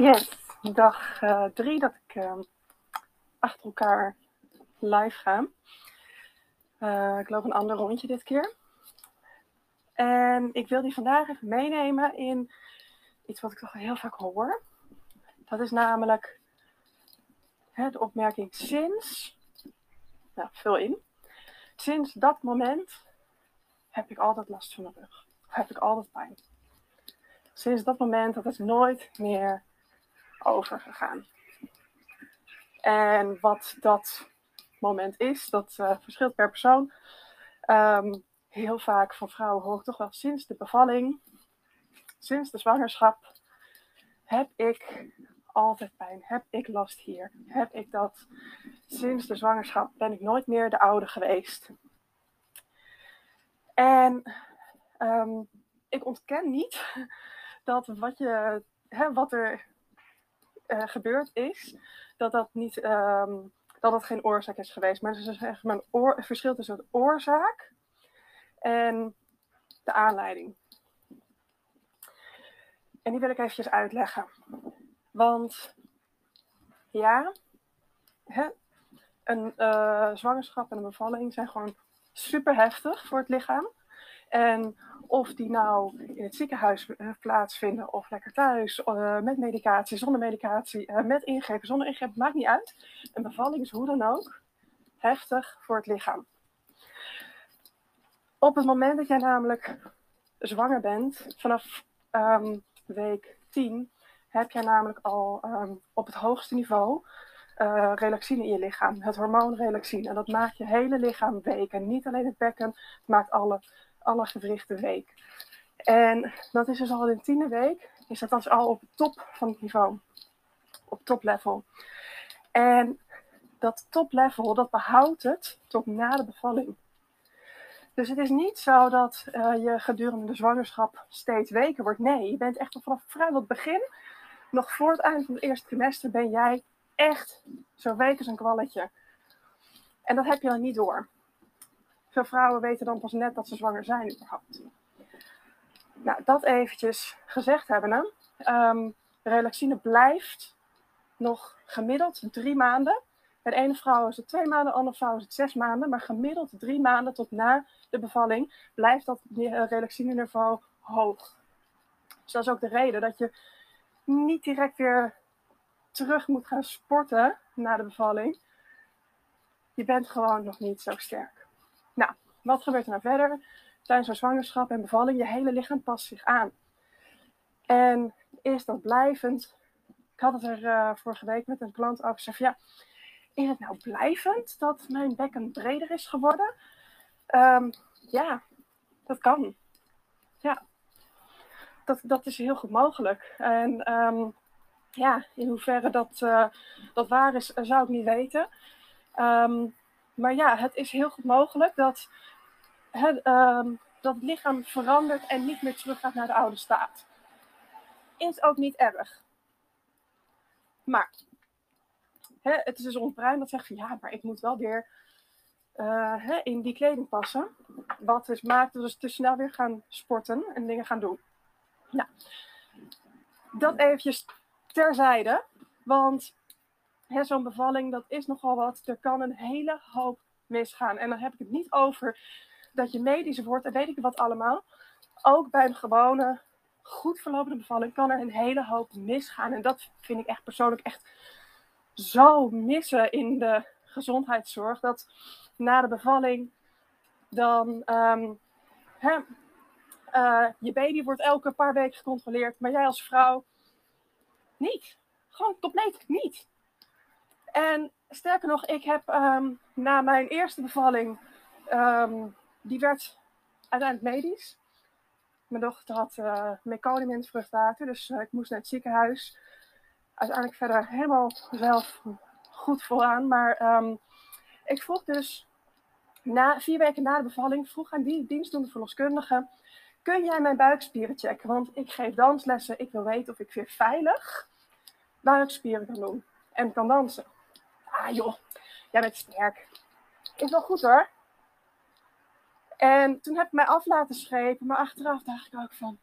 Yes, dag uh, drie dat ik uh, achter elkaar live ga. Uh, ik loop een ander rondje dit keer. En ik wil die vandaag even meenemen in iets wat ik toch heel vaak hoor. Dat is namelijk hè, de opmerking sinds, nou, vul in. Sinds dat moment heb ik altijd last van mijn rug. Heb ik altijd pijn. Sinds dat moment dat is nooit meer overgegaan. En wat dat moment is, dat uh, verschilt per persoon. Um, heel vaak van vrouwen hoor ik toch wel sinds de bevalling, sinds de zwangerschap, heb ik altijd pijn, heb ik last hier, heb ik dat. Sinds de zwangerschap ben ik nooit meer de oude geweest. En um, ik ontken niet dat wat, je, hè, wat er uh, gebeurd is, dat dat niet, um, dat het geen oorzaak is geweest. Maar er is zeg maar een oor, verschil tussen de oorzaak en de aanleiding. En die wil ik eventjes uitleggen. Want ja, hè, een uh, zwangerschap en een bevalling zijn gewoon super heftig voor het lichaam. En of die nou in het ziekenhuis uh, plaatsvinden of lekker thuis, uh, met medicatie, zonder medicatie, uh, met ingrepen, zonder ingrepen, maakt niet uit. Een bevalling is hoe dan ook heftig voor het lichaam. Op het moment dat jij namelijk zwanger bent, vanaf um, week 10, heb jij namelijk al um, op het hoogste niveau relaxine in je lichaam. Het hormoon relaxine. En dat maakt je hele lichaam week. En niet alleen het bekken, het maakt alle, alle gewrichten week. En dat is dus al in de tiende week, is dat al op de top van het niveau. Op top level. En dat top level, dat behoudt het tot na de bevalling. Dus het is niet zo dat uh, je gedurende de zwangerschap steeds weker wordt. Nee, je bent echt vanaf vrijwel het begin, nog voor het eind van het eerste trimester, ben jij echt zo week als een kwalletje. En dat heb je dan niet door. Veel vrouwen weten dan pas net dat ze zwanger zijn überhaupt. Nou, dat eventjes gezegd hebben. Um, relaxine blijft nog gemiddeld drie maanden. Bij de ene vrouw is het twee maanden, de andere vrouw is het zes maanden. Maar gemiddeld drie maanden tot na de bevalling blijft dat relaxine niveau hoog. Dus dat is ook de reden dat je niet direct weer terug moet gaan sporten na de bevalling. Je bent gewoon nog niet zo sterk. Nou, wat gebeurt er nou verder? Tijdens zo'n zwangerschap en bevalling, je hele lichaam past zich aan. En is dat blijvend? Ik had het er uh, vorige week met een klant over gezegd. Ja, is het nou blijvend dat mijn bekken breder is geworden? Um, ja, dat kan. Ja, dat, dat is heel goed mogelijk. En um, ja, in hoeverre dat, uh, dat waar is, zou ik niet weten. Um, maar ja, het is heel goed mogelijk dat het, dat het lichaam verandert en niet meer teruggaat naar de oude staat. Is ook niet erg. Maar hè, het is dus ons dat zegt van ja, maar ik moet wel weer uh, hè, in die kleding passen. Wat dus maakt dat we dus te snel weer gaan sporten en dingen gaan doen. Nou, dat eventjes terzijde. Want zo'n bevalling, dat is nogal wat. Er kan een hele hoop misgaan. En dan heb ik het niet over dat je medisch wordt en weet ik wat allemaal. Ook bij een gewone, goed verlopende bevalling kan er een hele hoop misgaan. En dat vind ik echt persoonlijk echt zo missen in de gezondheidszorg. Dat na de bevalling dan hè, uh, je baby wordt elke paar weken gecontroleerd, maar jij als vrouw niet. Gewoon compleet niet. En sterker nog, ik heb um, na mijn eerste bevalling, um, die werd uiteindelijk medisch. Mijn dochter had uh, meconium in het vruchtwater, dus uh, ik moest naar het ziekenhuis. Uiteindelijk verder helemaal zelf goed vooraan. Maar um, ik vroeg dus, na, vier weken na de bevalling, vroeg aan die dienstdoende verloskundige... Kun jij mijn buikspieren checken? Want ik geef danslessen. Ik wil weten of ik weer veilig buikspieren kan doen. En kan dansen. Ah joh, jij bent sterk. Is wel goed hoor. En toen heb ik mij af laten schepen. Maar achteraf dacht ik ook van...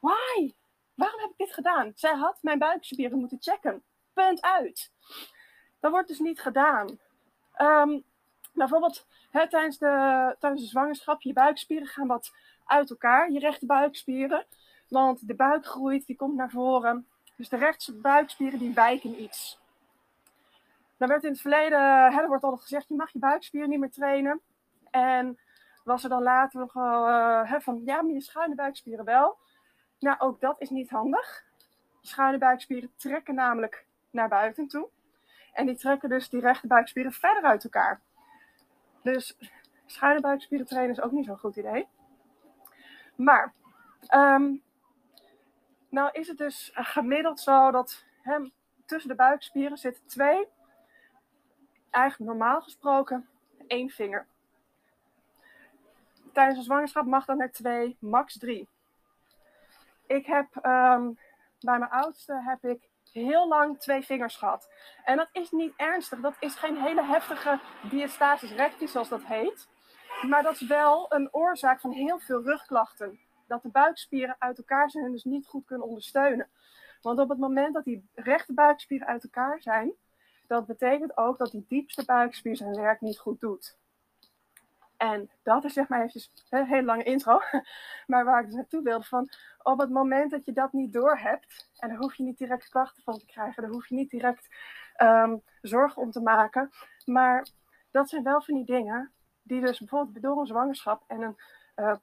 Why? waarom heb ik dit gedaan? Zij had mijn buikspieren moeten checken. Punt uit. Dat wordt dus niet gedaan. Um, bijvoorbeeld tijdens, de, tijdens de zwangerschap, je buikspieren gaan wat uit elkaar, je rechte buikspieren. Want de buik groeit, die komt naar voren. Dus de rechtse buikspieren die wijken iets. Dan werd in het verleden, hè, er wordt altijd gezegd, je mag je buikspieren niet meer trainen. En was er dan later nog uh, van, ja, maar je schuine buikspieren wel. Nou, ook dat is niet handig. Schuine buikspieren trekken namelijk naar buiten toe. En die trekken dus die rechte buikspieren verder uit elkaar. Dus schuine buikspieren trainen is ook niet zo'n goed idee. Maar, um, nou is het dus gemiddeld zo dat hem, tussen de buikspieren zitten twee, eigenlijk normaal gesproken één vinger. Tijdens een zwangerschap mag dan er twee, max drie. Ik heb um, bij mijn oudste heb ik heel lang twee vingers gehad. En dat is niet ernstig. Dat is geen hele heftige diastasis recti, zoals dat heet. Maar dat is wel een oorzaak van heel veel rugklachten. Dat de buikspieren uit elkaar zijn en dus niet goed kunnen ondersteunen. Want op het moment dat die rechte buikspieren uit elkaar zijn, dat betekent ook dat die diepste buikspier zijn werk niet goed doet. En dat is zeg maar eventjes een hele lange intro. Maar waar ik dus naartoe wilde van op het moment dat je dat niet doorhebt, en daar hoef je niet direct klachten van te krijgen, daar hoef je niet direct um, zorgen om te maken. Maar dat zijn wel van die dingen die dus bijvoorbeeld door een zwangerschap en een, uh,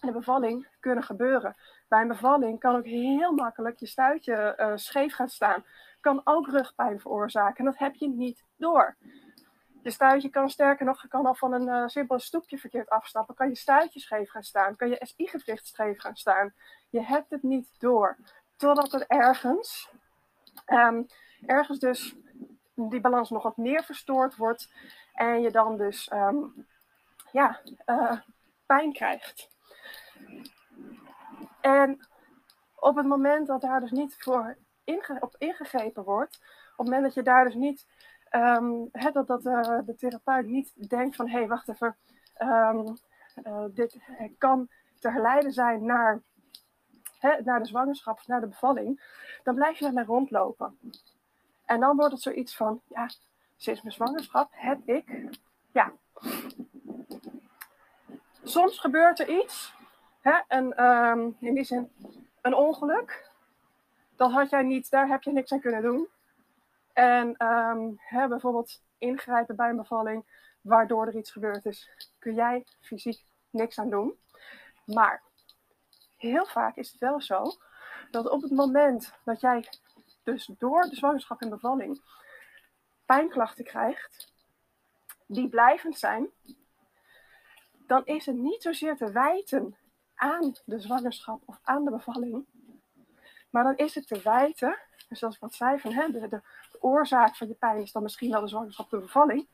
een bevalling kunnen gebeuren. Bij een bevalling kan ook heel makkelijk je stuitje uh, scheef gaan staan. Kan ook rugpijn veroorzaken en dat heb je niet door. Je stuitje kan sterker nog, je kan al van een uh, simpel stoepje verkeerd afstappen. Kan je stuitje scheef gaan staan. Kan je SI-gewricht scheef gaan staan. Je hebt het niet door. Totdat er ergens, um, ergens dus die balans nog wat meer verstoord wordt. En je dan dus um, ja, uh, pijn krijgt. En op het moment dat daar dus niet voor op ingegrepen wordt, op het moment dat je daar dus niet um, dat, dat uh, de therapeut niet denkt van hé, hey, wacht even, um, uh, dit kan te herleiden zijn naar, naar de zwangerschap naar de bevalling, dan blijf je daarmee rondlopen. En dan wordt het zoiets van, ja, sinds mijn zwangerschap heb ik, ja, soms gebeurt er iets, hè, en um, in die zin een ongeluk. Dat had jij niet, daar heb je niks aan kunnen doen. En um, hè, bijvoorbeeld ingrijpen bij een bevalling, waardoor er iets gebeurd is, kun jij fysiek niks aan doen. Maar heel vaak is het wel zo dat op het moment dat jij dus door de zwangerschap en bevalling pijnklachten krijgt, die blijvend zijn, dan is het niet zozeer te wijten aan de zwangerschap of aan de bevalling, maar dan is het te wijten, dus zoals ik wat zei, van, de, oorzaak van je pijn is dan misschien wel de zwangerschap, de bevalling.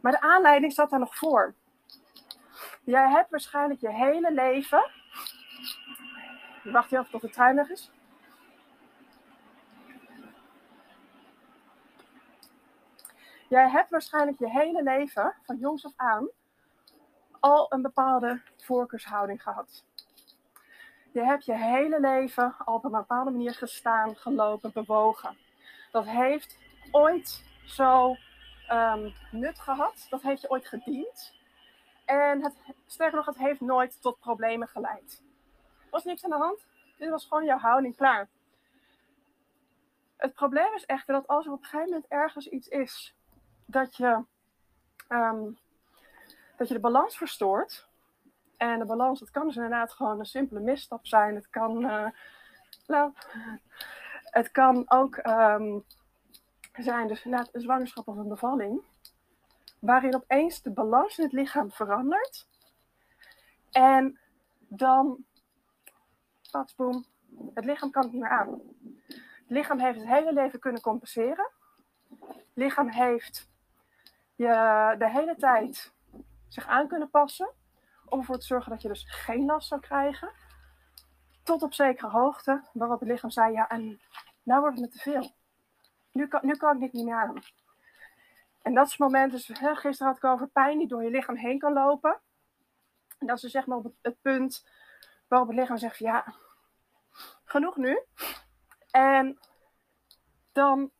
Maar de aanleiding staat daar nog voor. Jij hebt waarschijnlijk je hele leven. Wacht je af tot de trein weg is. Jij hebt waarschijnlijk je hele leven, van jongs af aan, al een bepaalde voorkeurshouding gehad. Je hebt je hele leven al op een bepaalde manier gestaan, gelopen, bewogen. Dat heeft ooit zo um, nut gehad. Dat heeft je ooit gediend. En het, sterker nog, het heeft nooit tot problemen geleid. Er was niks aan de hand. Dit was gewoon jouw houding klaar. Het probleem is echter dat als er op een gegeven moment ergens iets is dat je, um, dat je de balans verstoort. En de balans, dat kan dus inderdaad gewoon een simpele misstap zijn. Het kan, uh, nou, het kan ook um, zijn dus inderdaad een zwangerschap of een bevalling, waarin opeens de balans in het lichaam verandert. En dan, patsboom, het lichaam kan het niet meer aan. Het lichaam heeft het hele leven kunnen compenseren. Het lichaam heeft je de hele tijd zich aan kunnen passen om ervoor te zorgen dat je dus geen last zou krijgen. Tot op zekere hoogte, waarop het lichaam zei, ja, en nou wordt het me te veel nu kan, nu kan ik dit niet meer aan. En dat is het moment, dus hè, gisteren had ik over pijn die door je lichaam heen kan lopen. En dat is dus op het, punt waarop het lichaam zegt ja, genoeg nu. En dan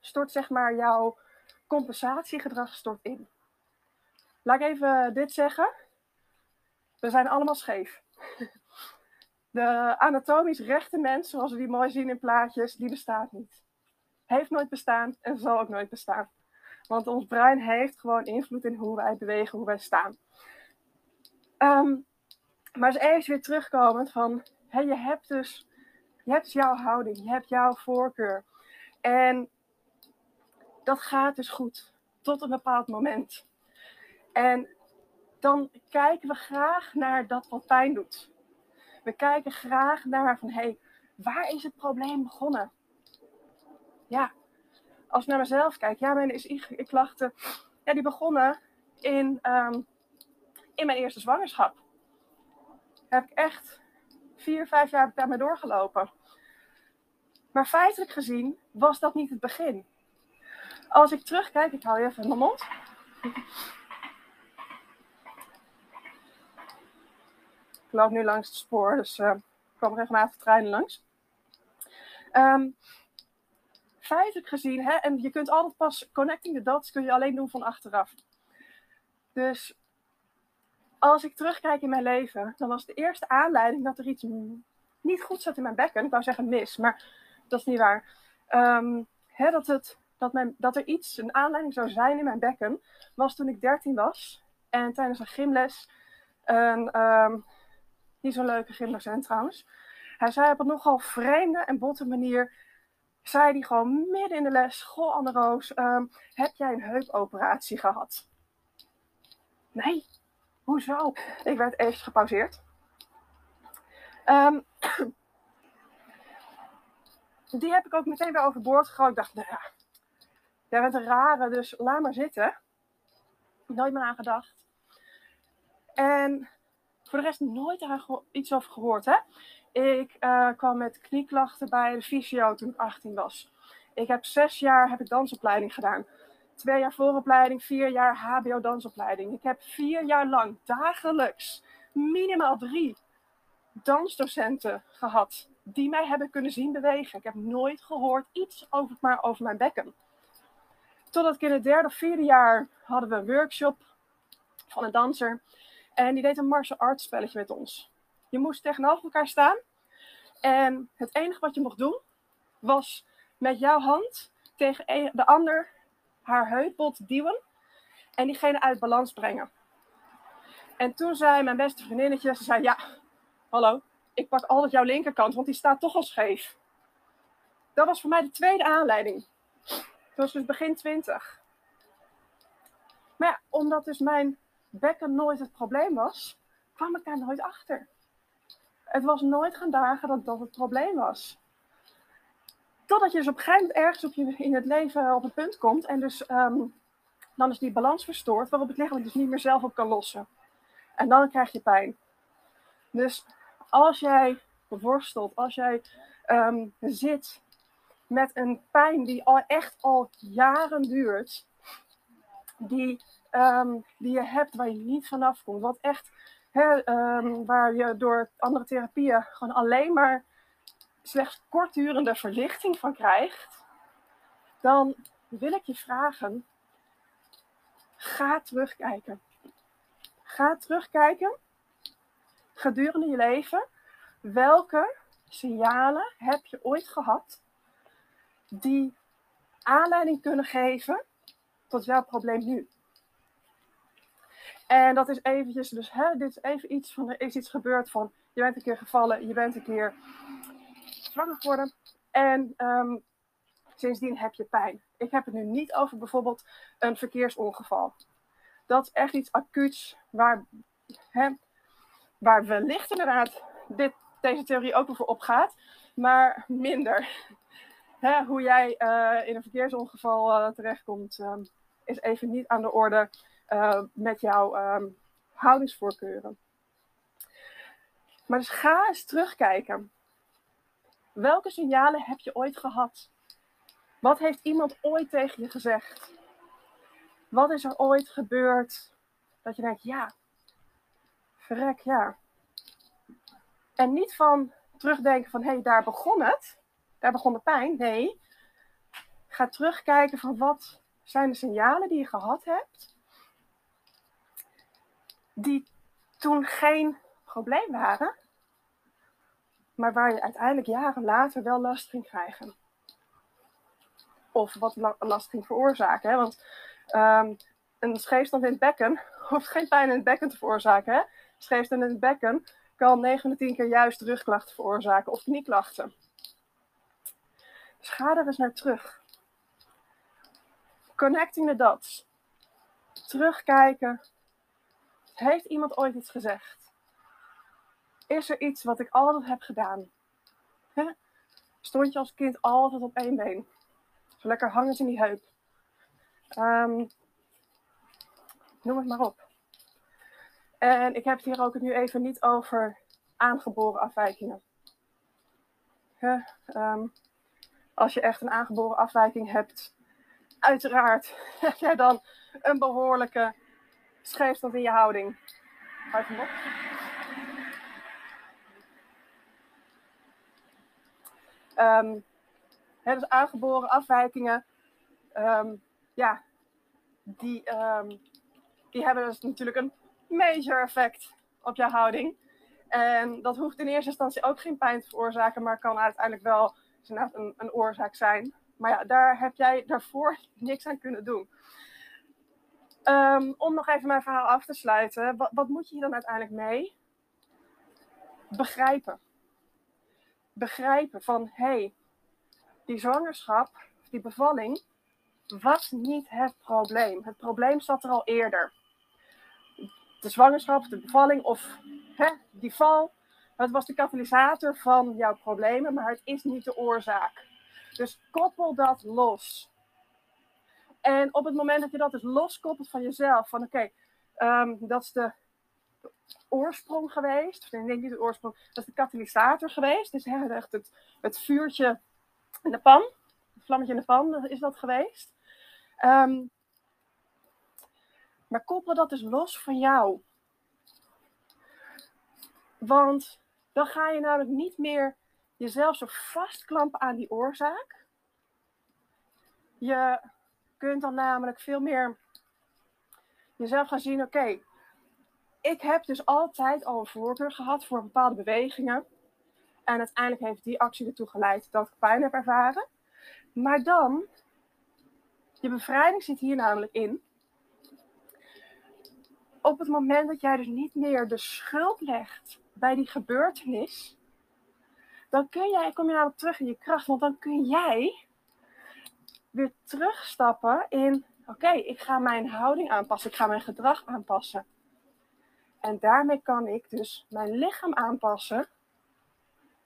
stort zeg maar jouw compensatiegedrag stort in. Laat ik even dit zeggen. We zijn allemaal scheef. De anatomisch rechte mens, zoals we die mooi zien in plaatjes, die bestaat niet. Heeft nooit bestaan en zal ook nooit bestaan. Want ons brein heeft gewoon invloed in hoe wij bewegen, hoe wij staan. Ehm, maar eens even weer terugkomend van, hey, je hebt dus je hebt jouw houding, je hebt jouw voorkeur. En dat gaat dus goed tot een bepaald moment. En dan kijken we graag naar dat wat pijn doet. We kijken graag naar van hé, hey, waar is het probleem begonnen? Ja, als ik naar mezelf kijk, ja, mijn klachten, ja, die begonnen in, um, in mijn eerste zwangerschap. Heb ik echt vier, vijf jaar daarmee doorgelopen. Maar feitelijk gezien was dat niet het begin. Als ik terugkijk, ik hou even mijn mond. Ik loop nu langs het spoor, dus ik kwam regelmatig treinen langs. Um, feitelijk gezien, hè, en je kunt altijd pas connecting the dots kun je alleen doen van achteraf. Dus als ik terugkijk in mijn leven, dan was de eerste aanleiding dat er iets niet goed zat in mijn bekken. Ik wou zeggen mis, maar dat is niet waar. Um, hè, dat, het, dat, mijn, dat er iets, een aanleiding zou zijn in mijn bekken, was toen ik 13 was. En tijdens een gymles, een, um, niet zo'n leuke gymdocent trouwens. Hij zei op een nogal vreemde en botte manier, zei hij gewoon midden in de les, goh Anne Roos, um, heb jij een heupoperatie gehad? Nee, hoezo? Ik werd even gepauzeerd. Um, die heb ik ook meteen weer overboord gegooid. Ik dacht, nou ja, jij bent een rare, dus laat maar zitten. Nooit meer aan gedacht. En voor de rest nooit iets over gehoord. Hè? Ik uh, kwam met knieklachten bij de fysio toen ik 18 was. Ik heb zes jaar heb ik dansopleiding gedaan. Twee jaar vooropleiding, vier jaar HBO dansopleiding. Ik heb vier jaar lang dagelijks minimaal drie dansdocenten gehad die mij hebben kunnen zien bewegen. Ik heb nooit gehoord iets over, maar over mijn bekken. Totdat ik in het derde of vierde jaar hadden we een workshop van een danser. En die deed een martial arts spelletje met ons. Je moest tegenover elkaar staan. En het enige wat je mocht doen, was met jouw hand tegen de ander haar heupbot duwen. En diegene uit balans brengen. En toen zei mijn beste vriendinnetje, ze zei, ja, hallo, ik pak altijd jouw linkerkant, want die staat toch al scheef. Dat was voor mij de tweede aanleiding. Dat was dus begin 20. Maar ja, omdat dus mijn bekken nooit het probleem was, kwam ik daar nooit achter. Het was nooit gaan dagen dat dat het probleem was. Totdat je dus op een gegeven moment ergens op je, in het leven op het punt komt en dus um, dan is die balans verstoord, waarop het lichaam dus niet meer zelf op kan lossen. En dan krijg je pijn. Dus als jij worstelt, als jij um, zit met een pijn die al echt al jaren duurt, die, um, die je hebt waar je niet vanaf komt, wat echt, um, waar je door andere therapieën gewoon alleen maar slechts kortdurende verlichting van krijgt, dan wil ik je vragen, ga terugkijken. Ga terugkijken gedurende je leven, welke signalen heb je ooit gehad die aanleiding kunnen geven tot jouw probleem nu? En dat is eventjes, dus hè, dit is even iets van, er is iets gebeurd van, je bent een keer gevallen, je bent een keer zwanger geworden en um, sindsdien heb je pijn. Ik heb het nu niet over bijvoorbeeld een verkeersongeval. Dat is echt iets acuuts waar hè, waar wellicht inderdaad dit, deze theorie ook voor opgaat, maar minder. Hè, hoe jij uh, in een verkeersongeval uh, terechtkomt, uh, is even niet aan de orde met jouw um, houdingsvoorkeuren. Maar dus ga eens terugkijken. Welke signalen heb je ooit gehad? Wat heeft iemand ooit tegen je gezegd? Wat is er ooit gebeurd dat je denkt, ja, verrek, ja. En niet van terugdenken van hé, hey, daar begon het. Daar begon de pijn. Nee. Ga terugkijken van wat zijn de signalen die je gehad hebt. Die toen geen probleem waren. Maar waar je uiteindelijk jaren later wel last ging krijgen. Of wat last ging veroorzaken. Hè? Want um, een scheefstand in het bekken hoeft geen pijn in het bekken te veroorzaken. Hè? Scheefstand in het bekken kan 9 van 10 keer juist rugklachten veroorzaken of knieklachten. Dus ga er eens naar terug. Connecting the dots. Terugkijken. Heeft iemand ooit iets gezegd? Is er iets wat ik altijd heb gedaan? Stond je als kind altijd op één been? Zo lekker hangend in die heup. Um, noem het maar op. En ik heb het hier ook nu even niet over aangeboren afwijkingen. Ehm, als je echt een aangeboren afwijking hebt, uiteraard heb jij dan een behoorlijke scheefstand in je houding. Hou hem op. Um, dus aangeboren afwijkingen, ehm, ja, die, die hebben dus natuurlijk een major effect op jouw houding. En dat hoeft in eerste instantie ook geen pijn te veroorzaken, maar kan uiteindelijk wel een, een oorzaak zijn. Maar ja, daar heb jij daarvoor niks aan kunnen doen. Ehm, om nog even mijn verhaal af te sluiten, wat, wat moet je hier dan uiteindelijk mee? Begrijpen. Begrijpen van, hé, hey, die zwangerschap, die bevalling, was niet het probleem. Het probleem zat er al eerder de zwangerschap, de bevalling of hè, die val. Het was de katalysator van jouw problemen, maar het is niet de oorzaak. Dus koppel dat los. En op het moment dat je dat dus loskoppelt van jezelf, van oké, ehm, dat is de, oorsprong geweest. Of nee, denk niet de oorsprong, dat is de katalysator geweest. Dus hè, echt het, het vuurtje in de pan, het vlammetje in de pan is dat geweest. Um, maar koppel dat dus los van jou. Want dan ga je namelijk niet meer jezelf zo vastklampen aan die oorzaak. Je kunt dan namelijk veel meer jezelf gaan zien: oké, ik heb dus altijd al een voorkeur gehad voor bepaalde bewegingen. En uiteindelijk heeft die actie ertoe geleid dat ik pijn heb ervaren. Maar dan, je bevrijding zit hier namelijk in op het moment dat jij dus niet meer de schuld legt bij die gebeurtenis, dan kun jij, kom je namelijk terug in je kracht, want dan kun jij weer terugstappen in, oké, ik ga mijn houding aanpassen, ik ga mijn gedrag aanpassen. En daarmee kan ik dus mijn lichaam aanpassen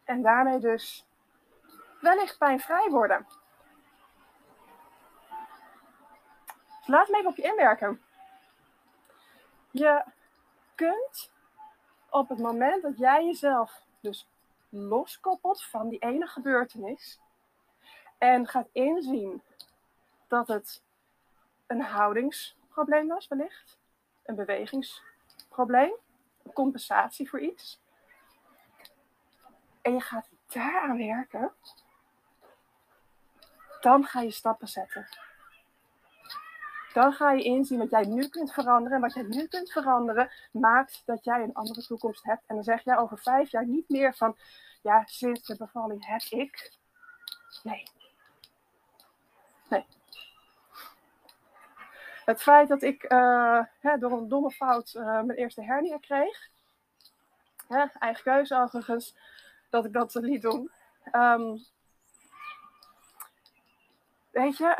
en daarmee dus wellicht pijnvrij worden. Dus laat me even op je inwerken. Je kunt op het moment dat jij jezelf dus loskoppelt van die ene gebeurtenis en gaat inzien dat het een houdingsprobleem was, wellicht, een bewegingsprobleem, een compensatie voor iets, en je gaat daaraan werken, dan ga je stappen zetten dan ga je inzien wat jij nu kunt veranderen. En wat jij nu kunt veranderen, maakt dat jij een andere toekomst hebt. En dan zeg jij over vijf jaar niet meer van, ja, sinds de bevalling heb ik. Nee. Nee. Het feit dat ik uh, hè, door een domme fout uh, mijn eerste hernia kreeg, hè, eigen keuze overigens, dat ik dat liet doen. Um, weet je,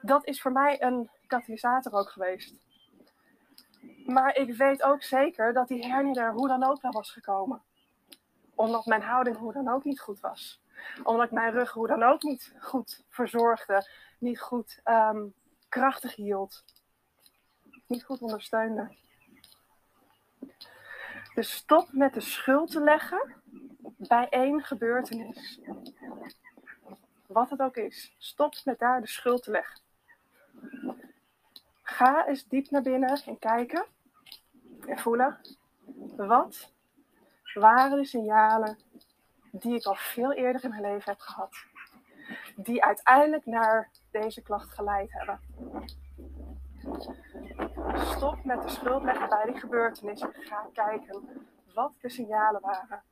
dat is voor mij een katalysator ook geweest. Maar ik weet ook zeker dat die hernia er hoe dan ook wel was gekomen. Omdat mijn houding hoe dan ook niet goed was. Omdat ik mijn rug hoe dan ook niet goed verzorgde. Niet goed um, krachtig hield. Niet goed ondersteunde. Dus stop met de schuld te leggen bij één gebeurtenis. Wat het ook is. Stop met daar de schuld te leggen. Ga eens diep naar binnen en kijken en voelen. Wat waren de signalen die ik al veel eerder in mijn leven heb gehad. Die uiteindelijk naar deze klacht geleid hebben. Stop met de schuld leggen bij die gebeurtenissen. Ga kijken wat de signalen waren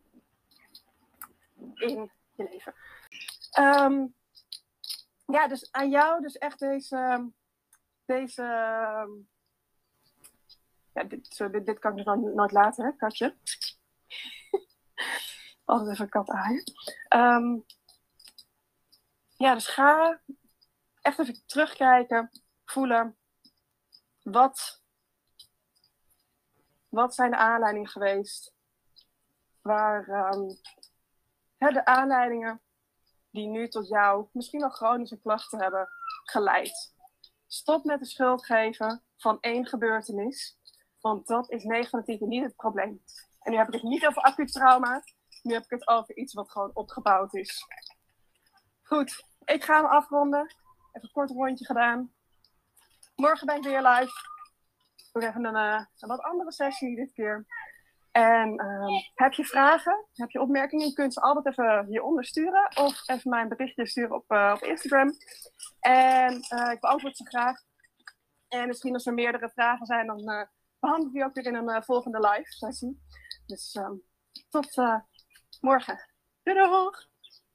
in je leven. Ehm, ja, dus aan jou dus echt deze, deze ja, dit, dit, kan ik dus nooit laten, hè, katje. Altijd even kat aaien. Ehm, ja, dus ga echt even terugkijken, voelen. Wat, wat zijn de aanleidingen geweest? Waar um, hè, de aanleidingen die nu tot jou misschien wel chronische klachten hebben geleid. Stop met de schuld geven van één gebeurtenis. Want dat is 9 van de 10 niet het probleem. En nu heb ik het niet over acuut trauma. Nu heb ik het over iets wat gewoon opgebouwd is. Goed, ik ga hem afronden. Even een kort rondje gedaan. Morgen ben ik weer live. We hebben een, uh, een wat andere sessie dit keer. En um, heb je vragen, heb je opmerkingen, je kunt ze altijd even hieronder sturen. Of even mijn berichtje sturen op, uh, op Instagram. En uh, ik beantwoord ze graag. En misschien als er meerdere vragen zijn, dan behandel die ook weer in een volgende live sessie. Dus um, tot morgen. Doei doeg!